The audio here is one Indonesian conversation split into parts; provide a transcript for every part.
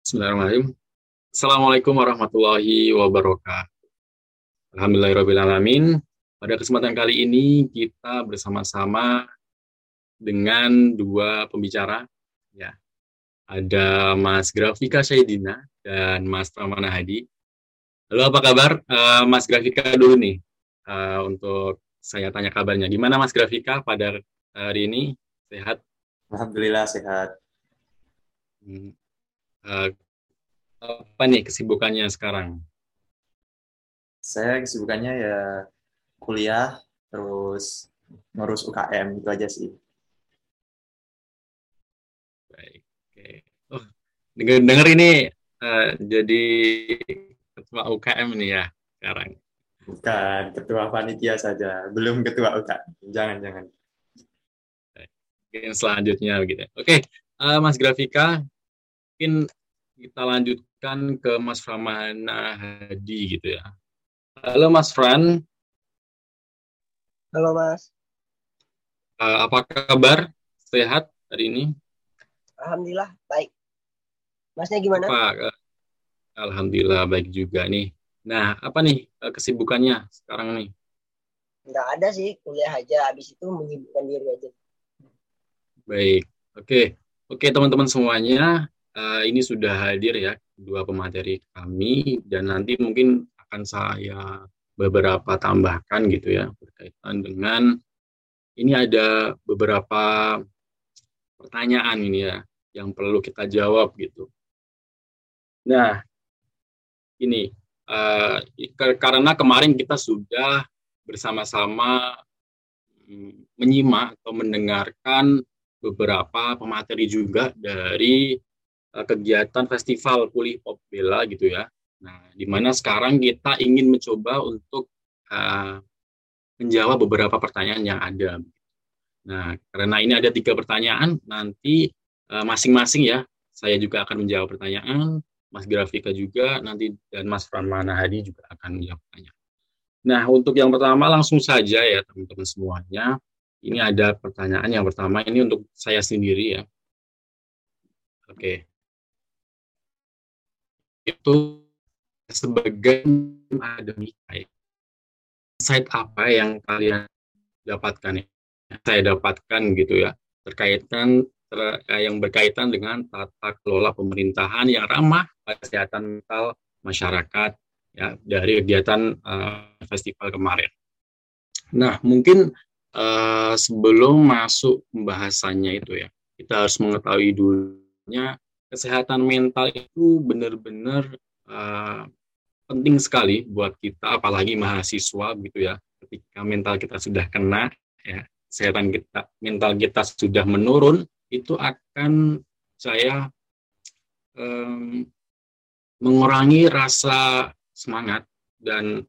Bismillahirrahmanirrahim. Assalamualaikum warahmatullahi wabarakatuh. Alhamdulillahirrahmanirrahim. Pada kesempatan kali ini kita bersama-sama dengan dua pembicara. Ya, ada Mas Grafika Syaidina dan Mas Pramana Hadi. Halo, apa kabar? Uh, Mas Grafika dulu nih, uh, untuk saya tanya kabarnya. Gimana Mas Grafika pada hari ini? Sehat? Alhamdulillah sehat. Hmm. Uh, apa nih kesibukannya sekarang? Saya kesibukannya ya kuliah, terus ngurus UKM itu aja sih. Baik. Oke. Oh, dengar, dengar ini uh, jadi ketua UKM nih ya sekarang. Bukan, ketua panitia saja, belum ketua UKM. Jangan, jangan mungkin selanjutnya begitu. Oke, uh, Mas Grafika, mungkin kita lanjutkan ke Mas Framana Hadi gitu ya. Halo Mas Fran. Halo Mas. Uh, apa kabar? Sehat hari ini? Alhamdulillah baik. Masnya gimana? Apa, uh, Alhamdulillah baik juga nih. Nah, apa nih kesibukannya sekarang nih? Enggak ada sih, kuliah aja. Habis itu menyibukkan diri aja. Baik, oke, oke teman-teman semuanya, uh, ini sudah hadir ya dua pemateri kami dan nanti mungkin akan saya beberapa tambahkan gitu ya berkaitan dengan ini ada beberapa pertanyaan ini ya yang perlu kita jawab gitu. Nah, ini uh, karena kemarin kita sudah bersama-sama mm, menyimak atau mendengarkan beberapa pemateri juga dari kegiatan festival Pulih Pop Bella gitu ya. Nah, di mana sekarang kita ingin mencoba untuk uh, menjawab beberapa pertanyaan yang ada. Nah, karena ini ada tiga pertanyaan, nanti uh, masing-masing ya, saya juga akan menjawab pertanyaan, Mas Grafika juga, nanti dan Mas Pramana Hadi juga akan menjawab pertanyaan. Nah, untuk yang pertama langsung saja ya teman-teman semuanya, ini ada pertanyaan yang pertama ini untuk saya sendiri ya. Oke. Itu sebagai akademika. Insight apa yang kalian dapatkan ya? Saya dapatkan gitu ya. Terkaitan ter, yang berkaitan dengan tata kelola pemerintahan yang ramah kesehatan mental masyarakat ya dari kegiatan uh, festival kemarin. Nah, mungkin uh, sebelum masuk pembahasannya itu ya, kita harus mengetahui dulunya kesehatan mental itu benar-benar uh, penting sekali buat kita, apalagi mahasiswa gitu ya. Ketika mental kita sudah kena, ya kesehatan kita, mental kita sudah menurun, itu akan saya um, mengurangi rasa semangat dan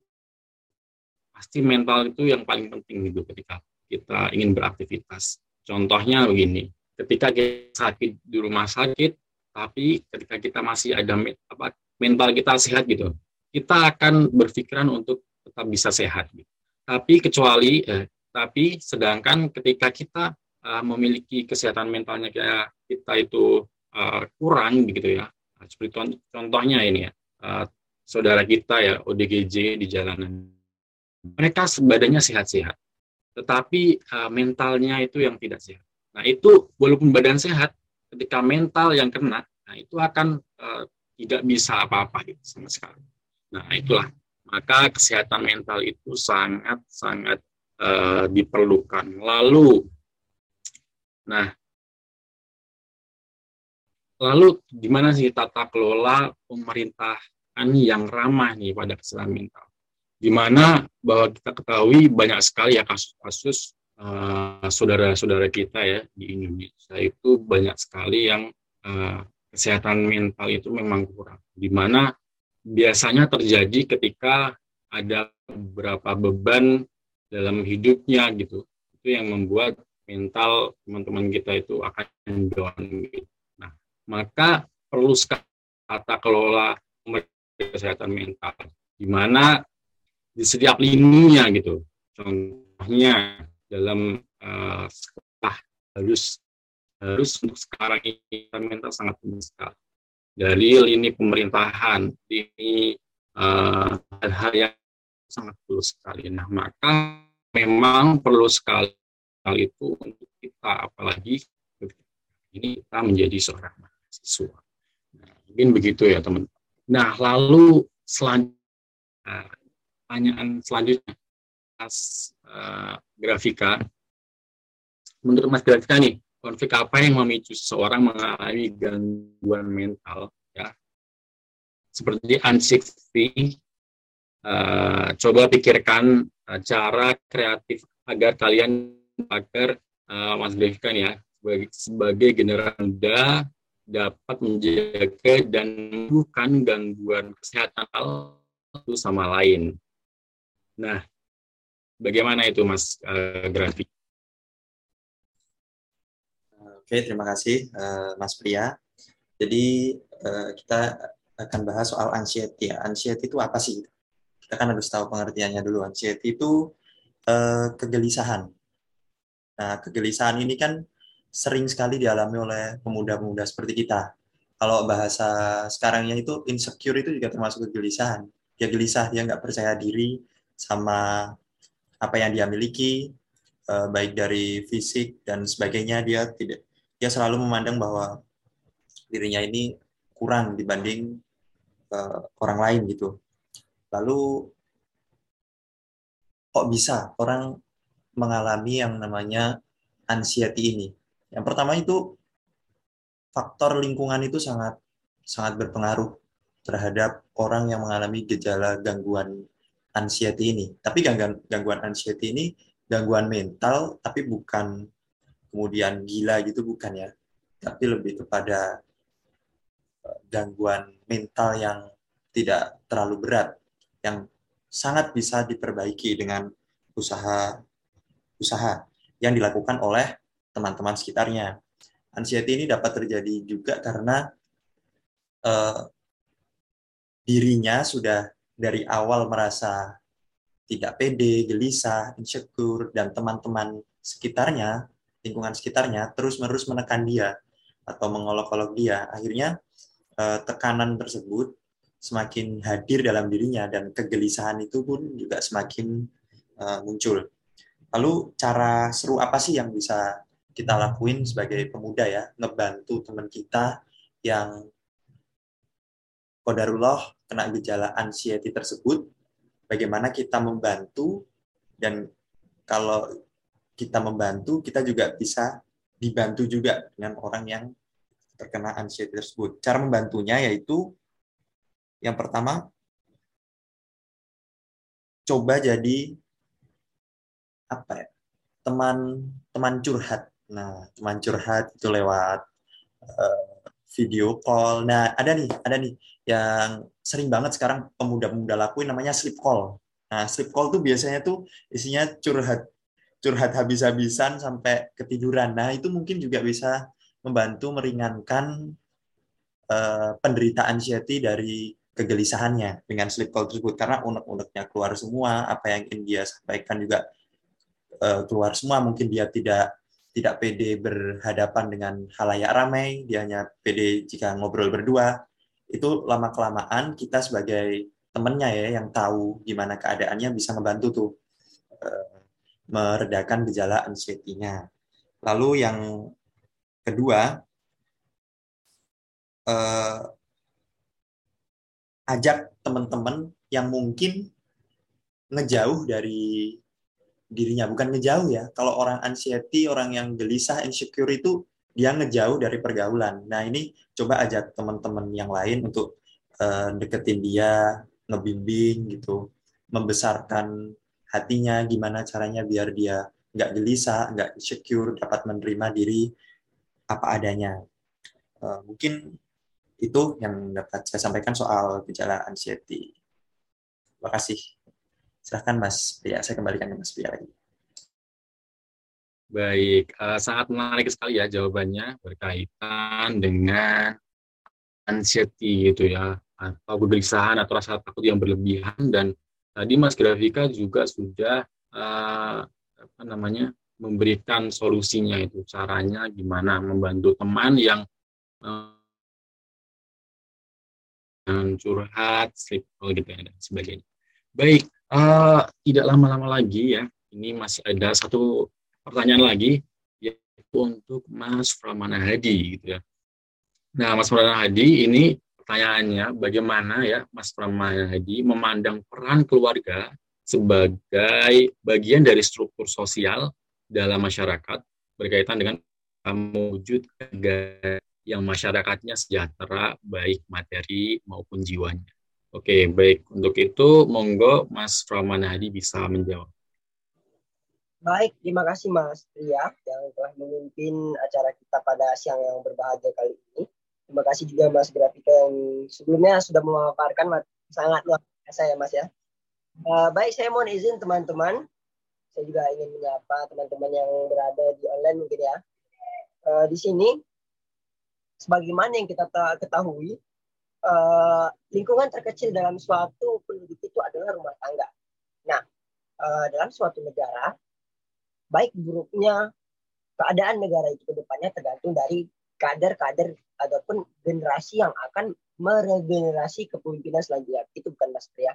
pasti mental itu yang paling penting gitu ketika kita ingin beraktivitas. Contohnya begini, ketika kita sakit di rumah sakit, tapi ketika kita masih ada apa, mental kita sehat gitu, kita akan berpikiran untuk tetap bisa sehat. Gitu. Tapi kecuali, eh, tapi sedangkan ketika kita uh, memiliki kesehatan mentalnya kayak kita itu uh, kurang begitu ya, seperti contohnya ini ya, uh, saudara kita ya ODGJ di jalanan, mereka badannya sehat-sehat, tetapi uh, mentalnya itu yang tidak sehat. Nah itu walaupun badan sehat, ketika mental yang kena, nah itu akan uh, tidak bisa apa-apa gitu sama sekali. Nah itulah maka kesehatan mental itu sangat sangat uh, diperlukan. Lalu, nah lalu gimana sih tata kelola pemerintahan yang ramah nih pada kesehatan mental? di mana bahwa kita ketahui banyak sekali ya kasus-kasus uh, saudara-saudara kita ya di Indonesia itu banyak sekali yang uh, kesehatan mental itu memang kurang. Di mana biasanya terjadi ketika ada beberapa beban dalam hidupnya gitu. Itu yang membuat mental teman-teman kita itu akan down gitu. Nah, maka perlu tata kelola kesehatan mental di mana di setiap lininya gitu. Contohnya dalam uh, sekolah harus harus untuk sekarang ini mental sangat penting sekali. dari lini pemerintahan, ini uh, hal yang sangat perlu sekali. Nah, maka memang perlu sekali hal itu untuk kita, apalagi ini kita menjadi seorang mahasiswa. Nah, mungkin begitu ya teman. Nah, lalu selanjutnya, pertanyaan selanjutnya, Mas uh, Grafika, menurut Mas Grafika nih, konflik apa yang memicu seseorang mengalami gangguan mental ya seperti anxiety uh, coba pikirkan uh, cara kreatif agar kalian agar uh, Mas Devikan ya sebagai, sebagai generasi muda dapat menjaga dan bukan gangguan kesehatan satu sama lain. Nah, bagaimana itu Mas uh, Grafik? Oke, terima kasih uh, Mas Pria. Jadi uh, kita akan bahas soal anxiety ya. Anxiety itu apa sih? Kita kan harus tahu pengertiannya dulu. Anxiety itu uh, kegelisahan. Nah, kegelisahan ini kan sering sekali dialami oleh pemuda-pemuda seperti kita. Kalau bahasa sekarangnya itu insecure itu juga termasuk kegelisahan. Dia gelisah, dia nggak percaya diri sama apa yang dia miliki, baik dari fisik dan sebagainya. Dia tidak dia selalu memandang bahwa dirinya ini kurang dibanding uh, orang lain gitu. Lalu kok bisa orang mengalami yang namanya anxiety ini? Yang pertama itu faktor lingkungan itu sangat sangat berpengaruh terhadap orang yang mengalami gejala gangguan anxiety ini. Tapi gangguan gangguan anxiety ini gangguan mental tapi bukan kemudian gila gitu bukan ya, tapi lebih kepada eh, gangguan mental yang tidak terlalu berat, yang sangat bisa diperbaiki dengan usaha usaha yang dilakukan oleh teman-teman sekitarnya. Anxiety ini dapat terjadi juga karena uh, dirinya sudah dari awal merasa tidak pede, gelisah, insecure, dan teman-teman sekitarnya lingkungan sekitarnya terus-menerus menekan dia atau mengolok-olok dia, akhirnya eh, tekanan tersebut semakin hadir dalam dirinya dan kegelisahan itu pun juga semakin eh, muncul. Lalu cara seru apa sih yang bisa kita lakuin sebagai pemuda ya, ngebantu teman kita yang kodarullah kena gejala anxiety tersebut, bagaimana kita membantu dan kalau kita membantu, kita juga bisa dibantu juga dengan orang yang terkena anxiety tersebut. Cara membantunya yaitu yang pertama coba jadi apa ya? teman teman curhat. Nah, teman curhat itu lewat uh, video call. Nah, ada nih, ada nih yang sering banget sekarang pemuda-pemuda lakuin namanya sleep call. Nah, sleep call tuh biasanya tuh isinya curhat curhat habis-habisan sampai ketiduran. Nah, itu mungkin juga bisa membantu meringankan uh, penderitaan dari kegelisahannya dengan sleep call tersebut karena unek-uneknya keluar semua, apa yang ingin dia sampaikan juga uh, keluar semua, mungkin dia tidak tidak pede berhadapan dengan halayak ramai, dia hanya pede jika ngobrol berdua. Itu lama kelamaan kita sebagai temennya ya yang tahu gimana keadaannya bisa ngebantu tuh uh, meredakan gejala anxiety-nya. Lalu yang kedua, eh, ajak teman-teman yang mungkin ngejauh dari dirinya, bukan ngejauh ya. Kalau orang anxiety, orang yang gelisah, insecure itu dia ngejauh dari pergaulan. Nah ini coba ajak teman-teman yang lain untuk uh, deketin dia, ngebimbing gitu, membesarkan hatinya, gimana caranya biar dia nggak gelisah, nggak secure, dapat menerima diri apa adanya. Uh, mungkin itu yang dapat saya sampaikan soal gejala anxiety. Terima kasih. Silahkan Mas Pria, saya kembalikan ke Mas Pria lagi. Baik, uh, sangat menarik sekali ya jawabannya berkaitan dengan anxiety gitu ya, atau kegelisahan atau rasa takut yang berlebihan dan Tadi Mas Grafika juga sudah uh, apa namanya memberikan solusinya itu caranya gimana membantu teman yang uh, curhat, sleep call gitu ya, dan sebagainya. Baik, uh, tidak lama-lama lagi ya, ini masih ada satu pertanyaan lagi, yaitu untuk Mas Pramana Hadi gitu ya. Nah, Mas Pramana Hadi ini pertanyaannya, bagaimana ya Mas Pramana Hadi memandang peran keluarga sebagai bagian dari struktur sosial dalam masyarakat berkaitan dengan mewujudkan yang masyarakatnya sejahtera baik materi maupun jiwanya. Oke, baik. Untuk itu, monggo Mas Rahman Hadi bisa menjawab. Baik, terima kasih Mas Pria yang telah memimpin acara kita pada siang yang berbahagia kali ini. Terima kasih juga Mas Grafika yang sebelumnya sudah memaparkan sangat luar biasa ya Mas ya. Uh, baik, saya mohon izin teman-teman. Saya juga ingin menyapa teman-teman yang berada di online mungkin ya. Uh, di sini sebagaimana yang kita ketahui, uh, lingkungan terkecil dalam suatu penduduk itu adalah rumah tangga. Nah, uh, dalam suatu negara, baik buruknya keadaan negara itu ke depannya tergantung dari kader-kader ataupun generasi yang akan meregenerasi kepemimpinan selanjutnya. Itu bukan Mas Pria.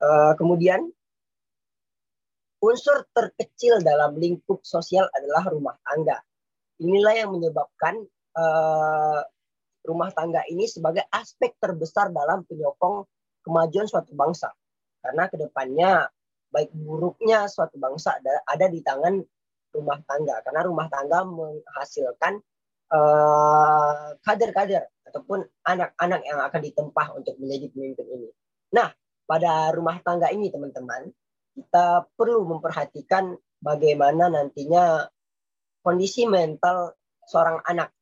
Uh, kemudian unsur terkecil dalam lingkup sosial adalah rumah tangga. Inilah yang menyebabkan uh, rumah tangga ini sebagai aspek terbesar dalam penyokong kemajuan suatu bangsa. Karena ke depannya baik buruknya suatu bangsa ada, ada di tangan rumah tangga. Karena rumah tangga menghasilkan uh, kader-kader ataupun anak-anak yang akan ditempah untuk menjadi pemimpin ini. Nah, pada rumah tangga ini teman-teman, kita perlu memperhatikan bagaimana nantinya kondisi mental seorang anak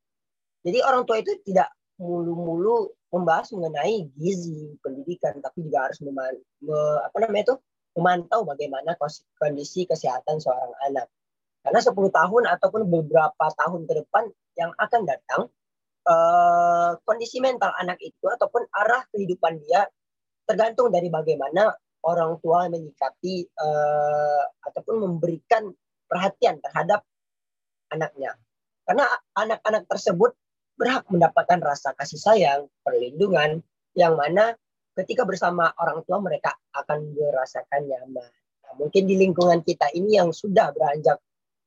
jadi orang tua itu tidak mulu-mulu membahas mengenai gizi pendidikan, tapi juga harus meman, me, apa namanya itu memantau bagaimana kondisi kesehatan seorang anak. Karena 10 tahun ataupun beberapa tahun ke depan yang akan datang, eh, kondisi mental anak itu ataupun arah kehidupan dia tergantung dari bagaimana orang tua menyikapi eh, ataupun memberikan perhatian terhadap anaknya. Karena anak-anak tersebut berhak mendapatkan rasa kasih sayang, perlindungan, yang mana ketika bersama orang tua mereka akan merasakan nyaman. Nah, mungkin di lingkungan kita ini yang sudah beranjak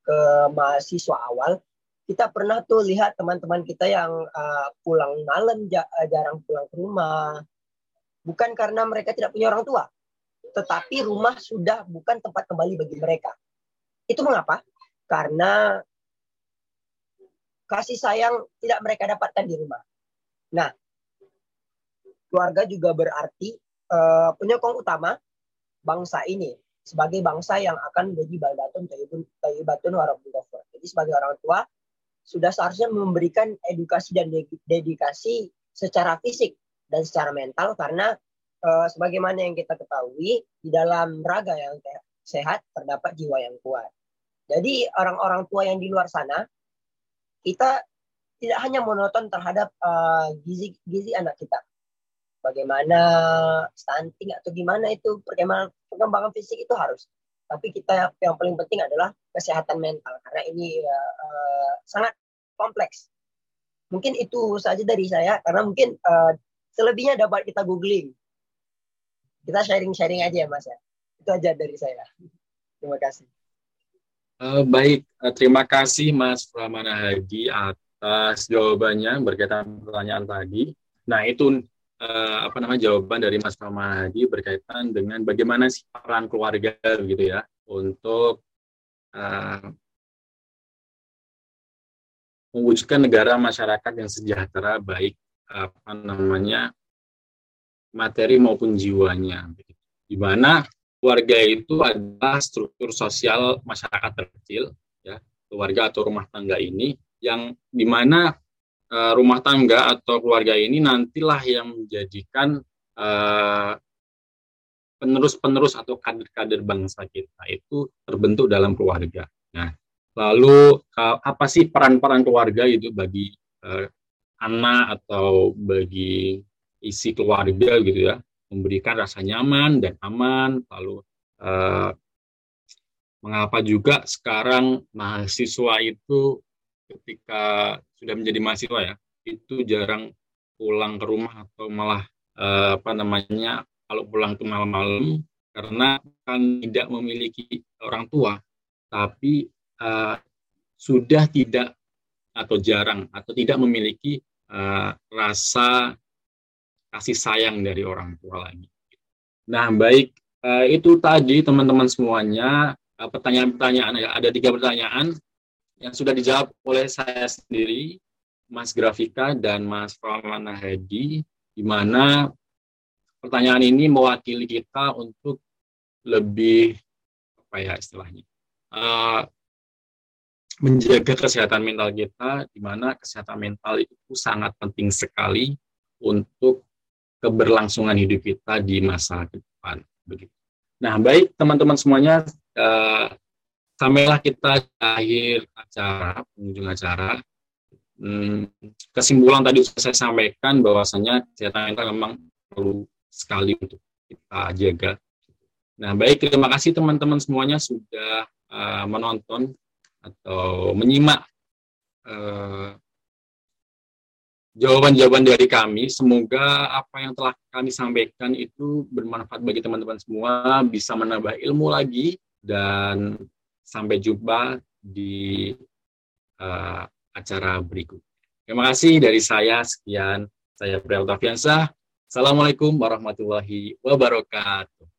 ke mahasiswa awal, kita pernah tuh lihat teman-teman kita yang uh, pulang malam uh, jarang pulang ke rumah. Bukan karena mereka tidak punya orang tua, tetapi rumah sudah bukan tempat kembali bagi mereka. Itu mengapa? Karena kasih sayang tidak mereka dapatkan di rumah. Nah, keluarga juga berarti uh, penyokong utama bangsa ini sebagai bangsa yang akan menjadi baldatun tayyibatun warabul Jadi sebagai orang tua sudah seharusnya memberikan edukasi dan dedikasi secara fisik dan secara mental karena uh, sebagaimana yang kita ketahui di dalam raga yang sehat terdapat jiwa yang kuat. Jadi orang-orang tua yang di luar sana kita tidak hanya monoton terhadap uh, gizi gizi anak kita. Bagaimana stunting atau gimana itu perkembangan perkembangan fisik itu harus. Tapi kita yang paling penting adalah kesehatan mental karena ini uh, uh, sangat kompleks. Mungkin itu saja dari saya karena mungkin uh, selebihnya dapat kita googling. Kita sharing-sharing aja ya Mas ya. Itu aja dari saya. Terima kasih. Uh, baik, uh, terima kasih Mas Pramana Hadi atas jawabannya berkaitan pertanyaan tadi. Nah, itu uh, apa namanya jawaban dari Mas Pramana Hadi berkaitan dengan bagaimana sih peran keluarga gitu ya untuk uh, mewujudkan negara masyarakat yang sejahtera baik apa namanya materi maupun jiwanya. Di mana keluarga itu adalah struktur sosial masyarakat terkecil, ya keluarga atau rumah tangga ini yang di mana uh, rumah tangga atau keluarga ini nantilah yang menjadikan uh, penerus-penerus atau kader-kader bangsa kita itu terbentuk dalam keluarga. Nah, lalu uh, apa sih peran-peran keluarga itu bagi uh, anak atau bagi isi keluarga gitu ya? Memberikan rasa nyaman dan aman. Lalu uh, mengapa juga sekarang mahasiswa itu ketika sudah menjadi mahasiswa ya itu jarang pulang ke rumah atau malah uh, apa namanya kalau pulang ke malam-malam karena kan tidak memiliki orang tua tapi uh, sudah tidak atau jarang atau tidak memiliki uh, rasa kasih sayang dari orang tua lagi. Nah, baik uh, itu tadi teman-teman semuanya uh, pertanyaan-pertanyaan ada tiga pertanyaan yang sudah dijawab oleh saya sendiri, Mas Grafika dan Mas Ramana Hedi, di mana pertanyaan ini mewakili kita untuk lebih apa ya istilahnya uh, menjaga kesehatan mental kita, di mana kesehatan mental itu sangat penting sekali untuk keberlangsungan hidup kita di masa depan. Begitu. Nah, baik teman-teman semuanya, uh, sampailah kita akhir acara, pengunjung acara. Hmm, kesimpulan tadi sudah saya sampaikan bahwasanya kesehatan mental memang perlu sekali untuk kita jaga. Nah, baik terima kasih teman-teman semuanya sudah uh, menonton atau menyimak uh, jawaban-jawaban dari kami. Semoga apa yang telah kami sampaikan itu bermanfaat bagi teman-teman semua, bisa menambah ilmu lagi, dan sampai jumpa di uh, acara berikut. Terima kasih dari saya. Sekian, saya Priel Tafiansah. Assalamualaikum warahmatullahi wabarakatuh.